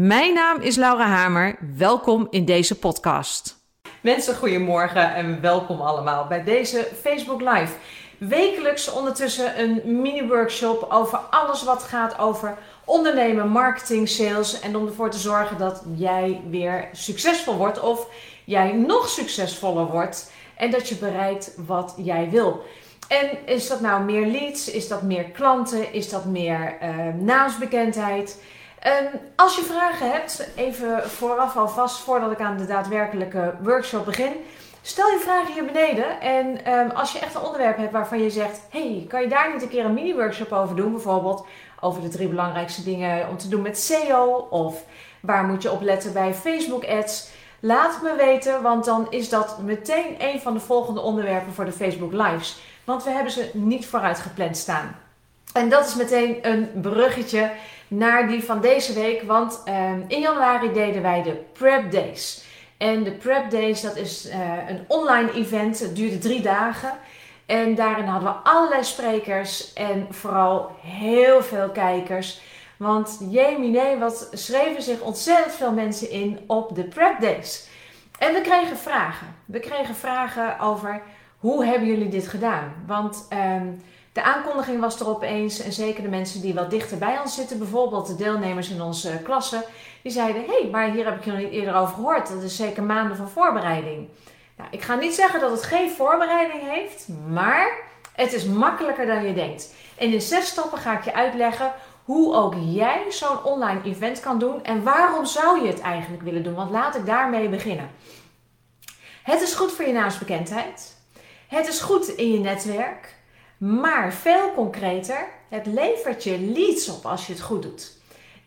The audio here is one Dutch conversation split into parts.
Mijn naam is Laura Hamer. Welkom in deze podcast. Mensen, goedemorgen en welkom allemaal bij deze Facebook Live. Wekelijks ondertussen een mini-workshop over alles wat gaat over ondernemen, marketing, sales. En om ervoor te zorgen dat jij weer succesvol wordt of jij nog succesvoller wordt. En dat je bereikt wat jij wil. En is dat nou meer leads? Is dat meer klanten? Is dat meer uh, naamsbekendheid? Um, als je vragen hebt, even vooraf alvast, voordat ik aan de daadwerkelijke workshop begin, stel je vragen hier beneden. En um, als je echt een onderwerp hebt waarvan je zegt: hey, kan je daar niet een keer een mini-workshop over doen? Bijvoorbeeld over de drie belangrijkste dingen om te doen met SEO of waar moet je op letten bij Facebook-ads. Laat het me weten, want dan is dat meteen een van de volgende onderwerpen voor de Facebook Lives. Want we hebben ze niet vooruit gepland staan. En dat is meteen een bruggetje naar die van deze week. Want um, in januari deden wij de Prep Days. En de Prep Days, dat is uh, een online event. Het duurde drie dagen. En daarin hadden we allerlei sprekers en vooral heel veel kijkers. Want jemine, wat schreven zich ontzettend veel mensen in op de Prep Days. En we kregen vragen. We kregen vragen over hoe hebben jullie dit gedaan? Want um, de aankondiging was er opeens en zeker de mensen die wat dichter bij ons zitten, bijvoorbeeld de deelnemers in onze klasse, die zeiden: Hé, hey, maar hier heb ik je nog niet eerder over gehoord. Dat is zeker maanden van voorbereiding. Nou, ik ga niet zeggen dat het geen voorbereiding heeft, maar het is makkelijker dan je denkt. En in zes stappen ga ik je uitleggen hoe ook jij zo'n online event kan doen en waarom zou je het eigenlijk willen doen. Want laat ik daarmee beginnen. Het is goed voor je naamsbekendheid. Het is goed in je netwerk. Maar veel concreter, het levert je leads op als je het goed doet.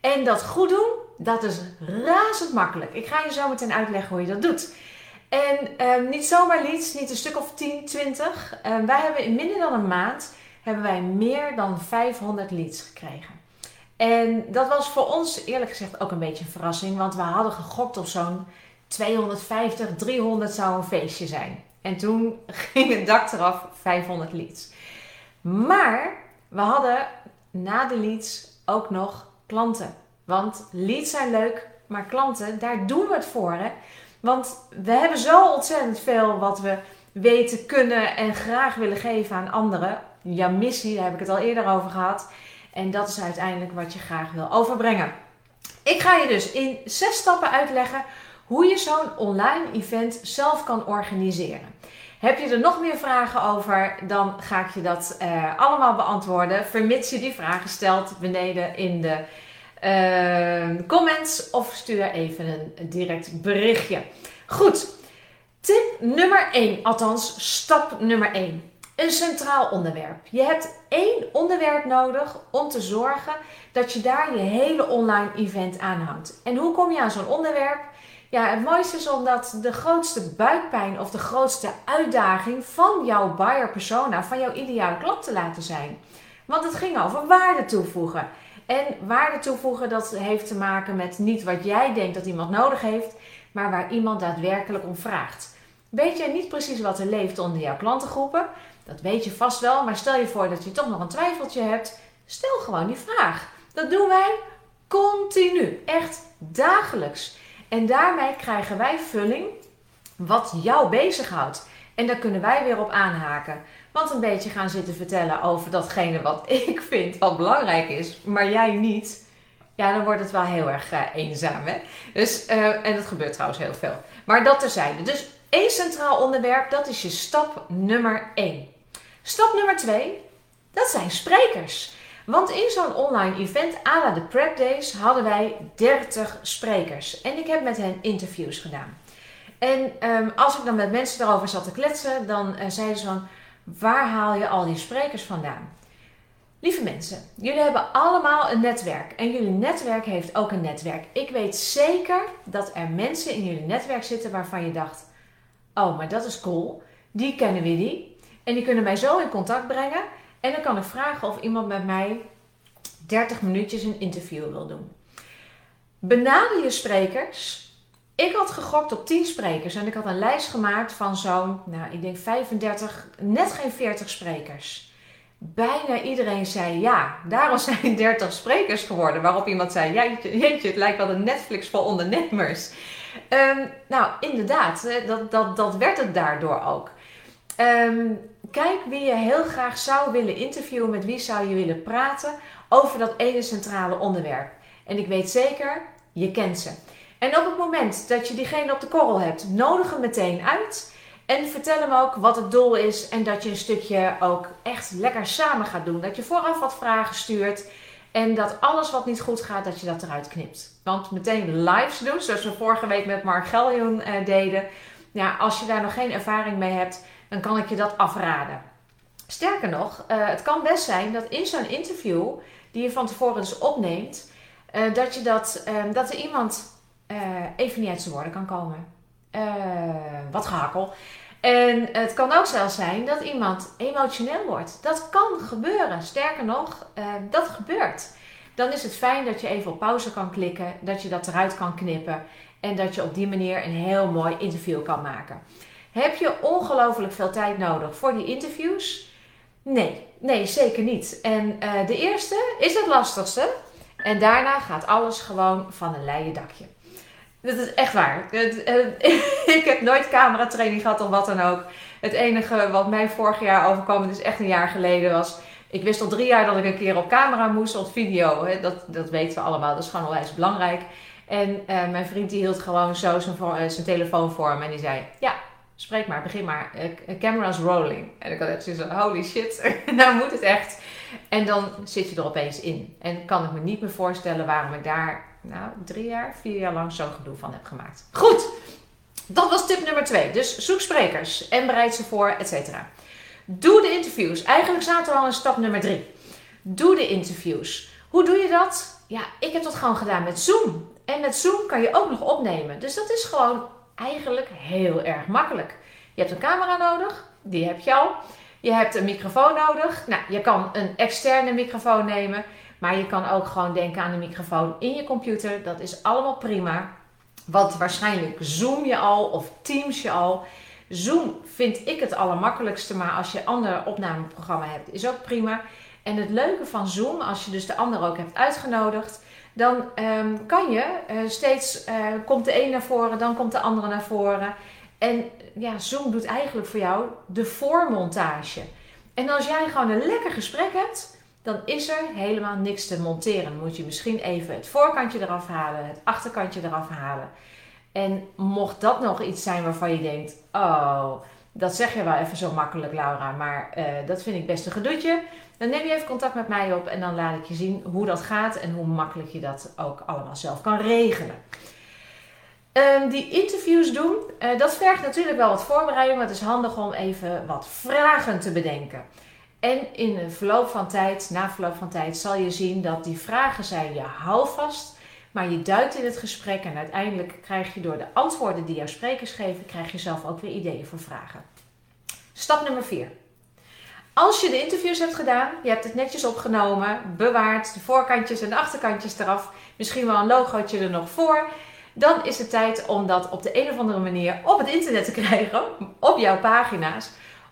En dat goed doen, dat is razend makkelijk. Ik ga je zo meteen uitleggen hoe je dat doet. En eh, niet zomaar leads, niet een stuk of 10, 20. Uh, wij hebben in minder dan een maand hebben wij meer dan 500 leads gekregen. En dat was voor ons eerlijk gezegd ook een beetje een verrassing, want we hadden gegokt op zo'n 250, 300 zou een feestje zijn. En toen ging het dak eraf, 500 leads. Maar we hadden na de leads ook nog klanten. Want leads zijn leuk, maar klanten, daar doen we het voor. Hè? Want we hebben zo ontzettend veel wat we weten, kunnen en graag willen geven aan anderen. Jouw missie, daar heb ik het al eerder over gehad. En dat is uiteindelijk wat je graag wil overbrengen. Ik ga je dus in zes stappen uitleggen hoe je zo'n online event zelf kan organiseren. Heb je er nog meer vragen over, dan ga ik je dat uh, allemaal beantwoorden. Vermits je die vragen stelt beneden in de uh, comments of stuur even een direct berichtje. Goed, tip nummer 1, althans stap nummer 1. Een centraal onderwerp. Je hebt één onderwerp nodig om te zorgen dat je daar je hele online event aanhangt. En hoe kom je aan zo'n onderwerp? Ja, het mooiste is omdat de grootste buikpijn of de grootste uitdaging van jouw buyer persona, van jouw ideale klant te laten zijn. Want het ging over waarde toevoegen. En waarde toevoegen, dat heeft te maken met niet wat jij denkt dat iemand nodig heeft, maar waar iemand daadwerkelijk om vraagt. Weet jij niet precies wat er leeft onder jouw klantengroepen? Dat weet je vast wel, maar stel je voor dat je toch nog een twijfeltje hebt. Stel gewoon die vraag. Dat doen wij continu, echt dagelijks. En daarmee krijgen wij vulling wat jou bezighoudt. En daar kunnen wij weer op aanhaken. Want een beetje gaan zitten vertellen over datgene wat ik vind wat belangrijk is, maar jij niet. Ja, dan wordt het wel heel erg uh, eenzaam. Hè? Dus, uh, en dat gebeurt trouwens heel veel. Maar dat terzijde. Dus één centraal onderwerp, dat is je stap nummer 1. Stap nummer 2, dat zijn sprekers. Want in zo'n online event, à la de Prep Days, hadden wij 30 sprekers. En ik heb met hen interviews gedaan. En um, als ik dan met mensen daarover zat te kletsen, dan uh, zeiden ze van, waar haal je al die sprekers vandaan? Lieve mensen, jullie hebben allemaal een netwerk en jullie netwerk heeft ook een netwerk. Ik weet zeker dat er mensen in jullie netwerk zitten waarvan je dacht: Oh, maar dat is cool, die kennen we die. En die kunnen mij zo in contact brengen. En dan kan ik vragen of iemand met mij 30 minuutjes een interview wil doen. Benader je sprekers. Ik had gegokt op 10 sprekers en ik had een lijst gemaakt van zo'n, nou, ik denk 35, net geen 40 sprekers. Bijna iedereen zei ja. Daarom zijn 30 sprekers geworden. Waarop iemand zei: Jeetje, het lijkt wel een Netflix voor ondernemers. Um, nou, inderdaad, dat, dat, dat werd het daardoor ook. Ehm, kijk wie je heel graag zou willen interviewen, met wie zou je willen praten over dat ene centrale onderwerp. En ik weet zeker, je kent ze. En op het moment dat je diegene op de korrel hebt, nodig hem meteen uit. En vertel hem ook wat het doel is en dat je een stukje ook echt lekker samen gaat doen. Dat je vooraf wat vragen stuurt en dat alles wat niet goed gaat, dat je dat eruit knipt. Want meteen lives doen, zoals we vorige week met Mark uh, deden. Ja, als je daar nog geen ervaring mee hebt, dan kan ik je dat afraden. Sterker nog, uh, het kan best zijn dat in zo'n interview, die je van tevoren dus opneemt, uh, dat, je dat, dat er iemand even niet uit zijn woorden kan komen. wat gehakkel. En het kan ook zelfs zijn dat iemand emotioneel wordt. Dat kan gebeuren. Sterker nog, dat gebeurt. Dan is het fijn dat je even op pauze kan klikken, dat je dat eruit kan knippen en dat je op die manier een heel mooi interview kan maken. Heb je ongelooflijk veel tijd nodig voor die interviews? Nee, nee, zeker niet. En uh, de eerste is het lastigste. En daarna gaat alles gewoon van een leien dakje. Dat is echt waar. ik heb nooit cameratraining gehad of wat dan ook. Het enige wat mij vorig jaar overkwam, het is echt een jaar geleden, was... Ik wist al drie jaar dat ik een keer op camera moest, op video. Dat, dat weten we allemaal, dat is gewoon eens belangrijk. En uh, mijn vriend die hield gewoon zo zijn telefoon voor me en die zei... Ja, spreek maar, begin maar. Uh, camera's rolling. En ik had echt zoiets holy shit, nou moet het echt. En dan zit je er opeens in. En kan ik me niet meer voorstellen waarom ik daar nou, drie jaar, vier jaar lang zo'n gedoe van heb gemaakt. Goed, dat was tip nummer twee. Dus zoek sprekers en bereid ze voor, et cetera. Doe de interviews. Eigenlijk zaten we al in stap nummer drie. Doe de interviews. Hoe doe je dat? Ja, ik heb dat gewoon gedaan met Zoom. En met Zoom kan je ook nog opnemen. Dus dat is gewoon eigenlijk heel erg makkelijk. Je hebt een camera nodig, die heb je al. Je hebt een microfoon nodig. Nou, je kan een externe microfoon nemen. Maar je kan ook gewoon denken aan de microfoon in je computer. Dat is allemaal prima. Want waarschijnlijk Zoom je al of Teams je al. Zoom vind ik het allermakkelijkste, maar als je een ander opnameprogramma hebt, is ook prima. En het leuke van Zoom, als je dus de ander ook hebt uitgenodigd, dan um, kan je uh, steeds, uh, komt de een naar voren, dan komt de andere naar voren. En ja, Zoom doet eigenlijk voor jou de voormontage. En als jij gewoon een lekker gesprek hebt, dan is er helemaal niks te monteren. Dan moet je misschien even het voorkantje eraf halen, het achterkantje eraf halen. En mocht dat nog iets zijn waarvan je denkt: Oh, dat zeg je wel even zo makkelijk, Laura, maar uh, dat vind ik best een gedoetje. Dan neem je even contact met mij op en dan laat ik je zien hoe dat gaat en hoe makkelijk je dat ook allemaal zelf kan regelen. Um, die interviews doen, uh, dat vergt natuurlijk wel wat voorbereiding, maar het is handig om even wat vragen te bedenken. En in de verloop van tijd, na verloop van tijd, zal je zien dat die vragen zijn je houvast, maar je duikt in het gesprek en uiteindelijk krijg je door de antwoorden die jouw sprekers geven, krijg je zelf ook weer ideeën voor vragen. Stap nummer 4. Als je de interviews hebt gedaan, je hebt het netjes opgenomen, bewaard, de voorkantjes en de achterkantjes eraf, misschien wel een logootje er nog voor, dan is het tijd om dat op de een of andere manier op het internet te krijgen, op jouw pagina's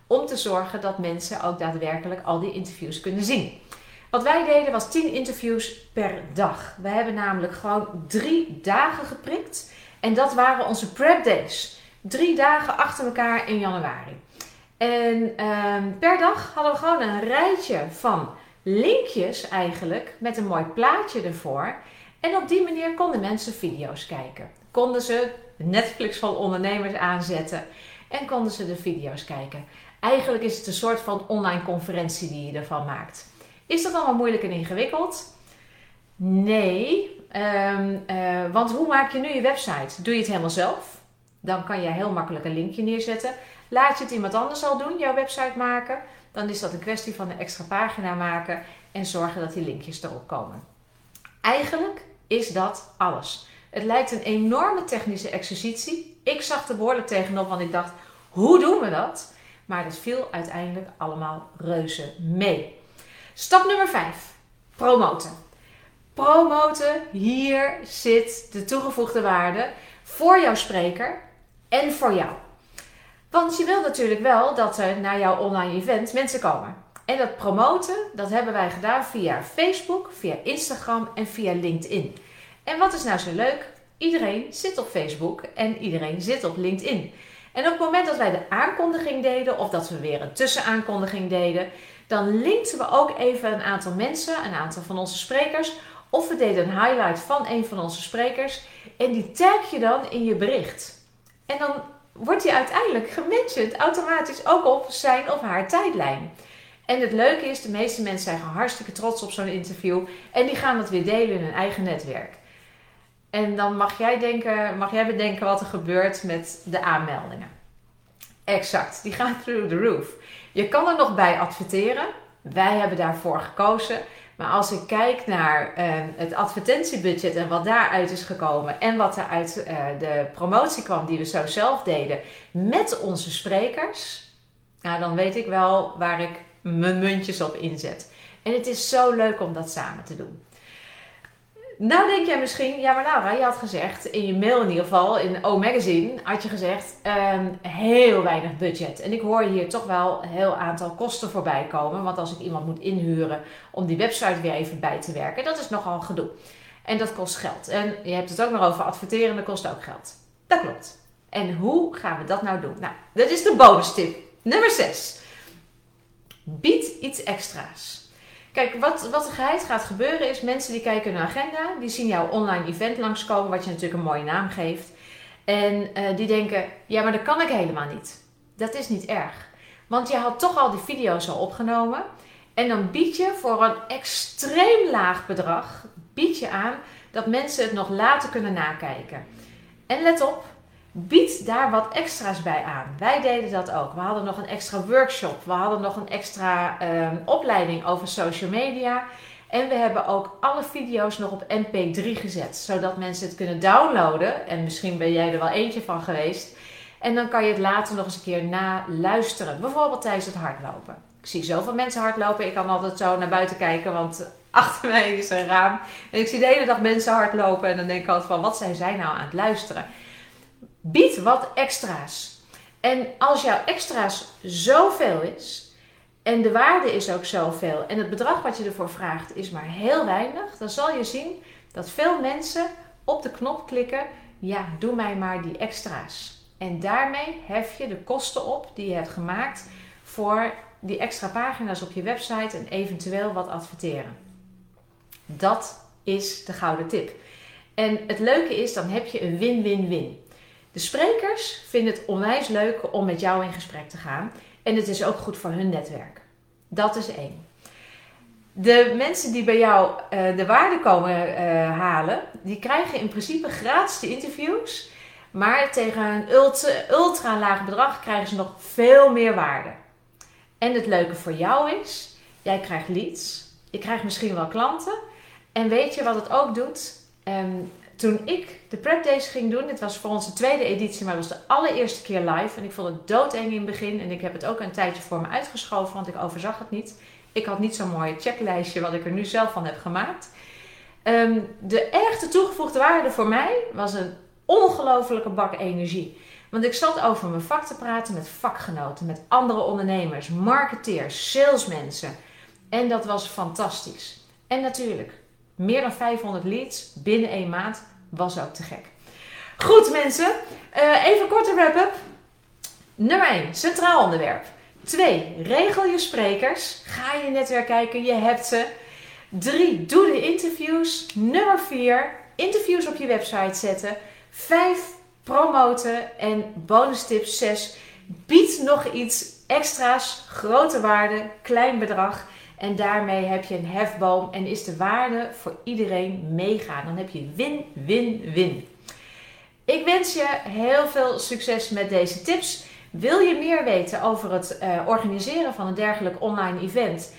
om te zorgen dat mensen ook daadwerkelijk al die interviews kunnen zien. Wat wij deden was 10 interviews per dag. We hebben namelijk gewoon drie dagen geprikt. En dat waren onze prep days. Drie dagen achter elkaar in januari. En ehm, per dag hadden we gewoon een rijtje van linkjes eigenlijk met een mooi plaatje ervoor. En op die manier konden mensen video's kijken. Konden ze Netflix van ondernemers aanzetten en konden ze de video's kijken. Eigenlijk is het een soort van online conferentie die je ervan maakt. Is dat allemaal moeilijk en ingewikkeld? Nee, eh, want hoe maak je nu je website? Doe je het helemaal zelf? Dan kan je heel makkelijk een linkje neerzetten. Laat je het iemand anders al doen, jouw website maken. Dan is dat een kwestie van een extra pagina maken. en zorgen dat die linkjes erop komen. Eigenlijk is dat alles. Het lijkt een enorme technische exercitie. Ik zag er behoorlijk tegenop, want ik dacht, hoe doen we dat? Maar het viel uiteindelijk allemaal reuze mee. Stap nummer 5. Promoten. Promoten, hier zit de toegevoegde waarde voor jouw spreker en voor jou. Want je wil natuurlijk wel dat er naar jouw online event mensen komen. En dat promoten, dat hebben wij gedaan via Facebook, via Instagram en via LinkedIn. En wat is nou zo leuk? Iedereen zit op Facebook en iedereen zit op LinkedIn. En op het moment dat wij de aankondiging deden, of dat we weer een tussenaankondiging deden, dan linkten we ook even een aantal mensen, een aantal van onze sprekers, of we deden een highlight van een van onze sprekers en die tag je dan in je bericht. En dan wordt die uiteindelijk gementioned automatisch ook op zijn of haar tijdlijn. En het leuke is, de meeste mensen zijn hartstikke trots op zo'n interview en die gaan dat weer delen in hun eigen netwerk. En dan mag jij, denken, mag jij bedenken wat er gebeurt met de aanmeldingen. Exact, die gaan through the roof. Je kan er nog bij adverteren. Wij hebben daarvoor gekozen. Maar als ik kijk naar uh, het advertentiebudget en wat daaruit is gekomen en wat er uit uh, de promotie kwam die we zo zelf deden met onze sprekers, nou, dan weet ik wel waar ik mijn muntjes op inzet. En het is zo leuk om dat samen te doen. Nou denk jij misschien, ja maar Laura, je had gezegd, in je mail in ieder geval, in O Magazine, had je gezegd, um, heel weinig budget. En ik hoor hier toch wel een heel aantal kosten voorbij komen. Want als ik iemand moet inhuren om die website weer even bij te werken, dat is nogal gedoe. En dat kost geld. En je hebt het ook nog over adverteren, dat kost ook geld. Dat klopt. En hoe gaan we dat nou doen? Nou, dat is de bonus tip. Nummer 6. Bied iets extra's. Kijk, wat, wat er geheid gaat gebeuren is, mensen die kijken naar agenda, die zien jouw online event langskomen, wat je natuurlijk een mooie naam geeft. En uh, die denken, ja, maar dat kan ik helemaal niet. Dat is niet erg. Want je had toch al die video's al opgenomen. En dan bied je voor een extreem laag bedrag, bied je aan dat mensen het nog later kunnen nakijken. En let op, bied daar wat extra's bij aan. Wij deden dat ook. We hadden nog een extra workshop. We hadden nog een extra uh, opleiding over social media. En we hebben ook alle video's nog op MP3 gezet, zodat mensen het kunnen downloaden. En misschien ben jij er wel eentje van geweest. En dan kan je het later nog eens een keer naluisteren. Bijvoorbeeld tijdens het hardlopen. Ik zie zoveel mensen hardlopen. Ik kan altijd zo naar buiten kijken, want achter mij is een raam. En ik zie de hele dag mensen hardlopen. En dan denk ik altijd van, wat zijn zij nou aan het luisteren? Bied wat extra's. En als jouw extra's zoveel is en de waarde is ook zoveel en het bedrag wat je ervoor vraagt is maar heel weinig, dan zal je zien dat veel mensen op de knop klikken: ja, doe mij maar die extra's. En daarmee hef je de kosten op die je hebt gemaakt voor die extra pagina's op je website en eventueel wat adverteren. Dat is de gouden tip. En het leuke is, dan heb je een win-win-win. De sprekers vinden het onwijs leuk om met jou in gesprek te gaan. En het is ook goed voor hun netwerk. Dat is één. De mensen die bij jou uh, de waarde komen uh, halen, die krijgen in principe gratis de interviews. Maar tegen een ultra, ultra laag bedrag krijgen ze nog veel meer waarde. En het leuke voor jou is, jij krijgt leads. Je krijgt misschien wel klanten. En weet je wat het ook doet? Um, toen ik de prep days ging doen, dit was voor onze tweede editie, maar het was de allereerste keer live. En ik vond het doodeng in het begin. En ik heb het ook een tijdje voor me uitgeschoven, want ik overzag het niet. Ik had niet zo'n mooi checklijstje wat ik er nu zelf van heb gemaakt. Um, de echte toegevoegde waarde voor mij was een ongelofelijke bak energie. Want ik zat over mijn vak te praten met vakgenoten, met andere ondernemers, marketeers, salesmensen. En dat was fantastisch. En natuurlijk, meer dan 500 leads binnen één maand was ook te gek. Goed mensen, uh, even korte wrap-up. Nummer 1, centraal onderwerp. 2, regel je sprekers. Ga je netwerk kijken, je hebt ze. 3, doe de interviews. Nummer 4, interviews op je website zetten. 5, promoten. En bonus tip 6, bied nog iets extra's, grote waarde, klein bedrag. En daarmee heb je een hefboom en is de waarde voor iedereen meegaan. Dan heb je win, win, win. Ik wens je heel veel succes met deze tips. Wil je meer weten over het uh, organiseren van een dergelijk online event?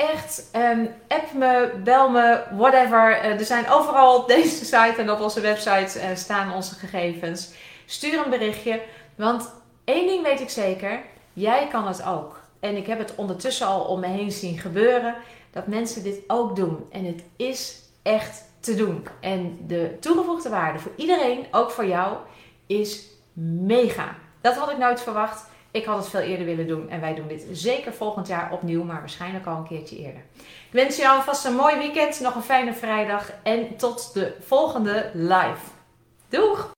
echt, um, app me, bel me, whatever. Uh, er zijn overal op deze site en op onze website uh, staan onze gegevens. Stuur een berichtje, want één ding weet ik zeker, jij kan het ook. En ik heb het ondertussen al om me heen zien gebeuren, dat mensen dit ook doen. En het is echt te doen. En de toegevoegde waarde voor iedereen, ook voor jou, is mega. Dat had ik nooit verwacht. Ik had het veel eerder willen doen en wij doen dit zeker volgend jaar opnieuw, maar waarschijnlijk al een keertje eerder. Ik wens je alvast een mooi weekend, nog een fijne vrijdag en tot de volgende live. Doeg!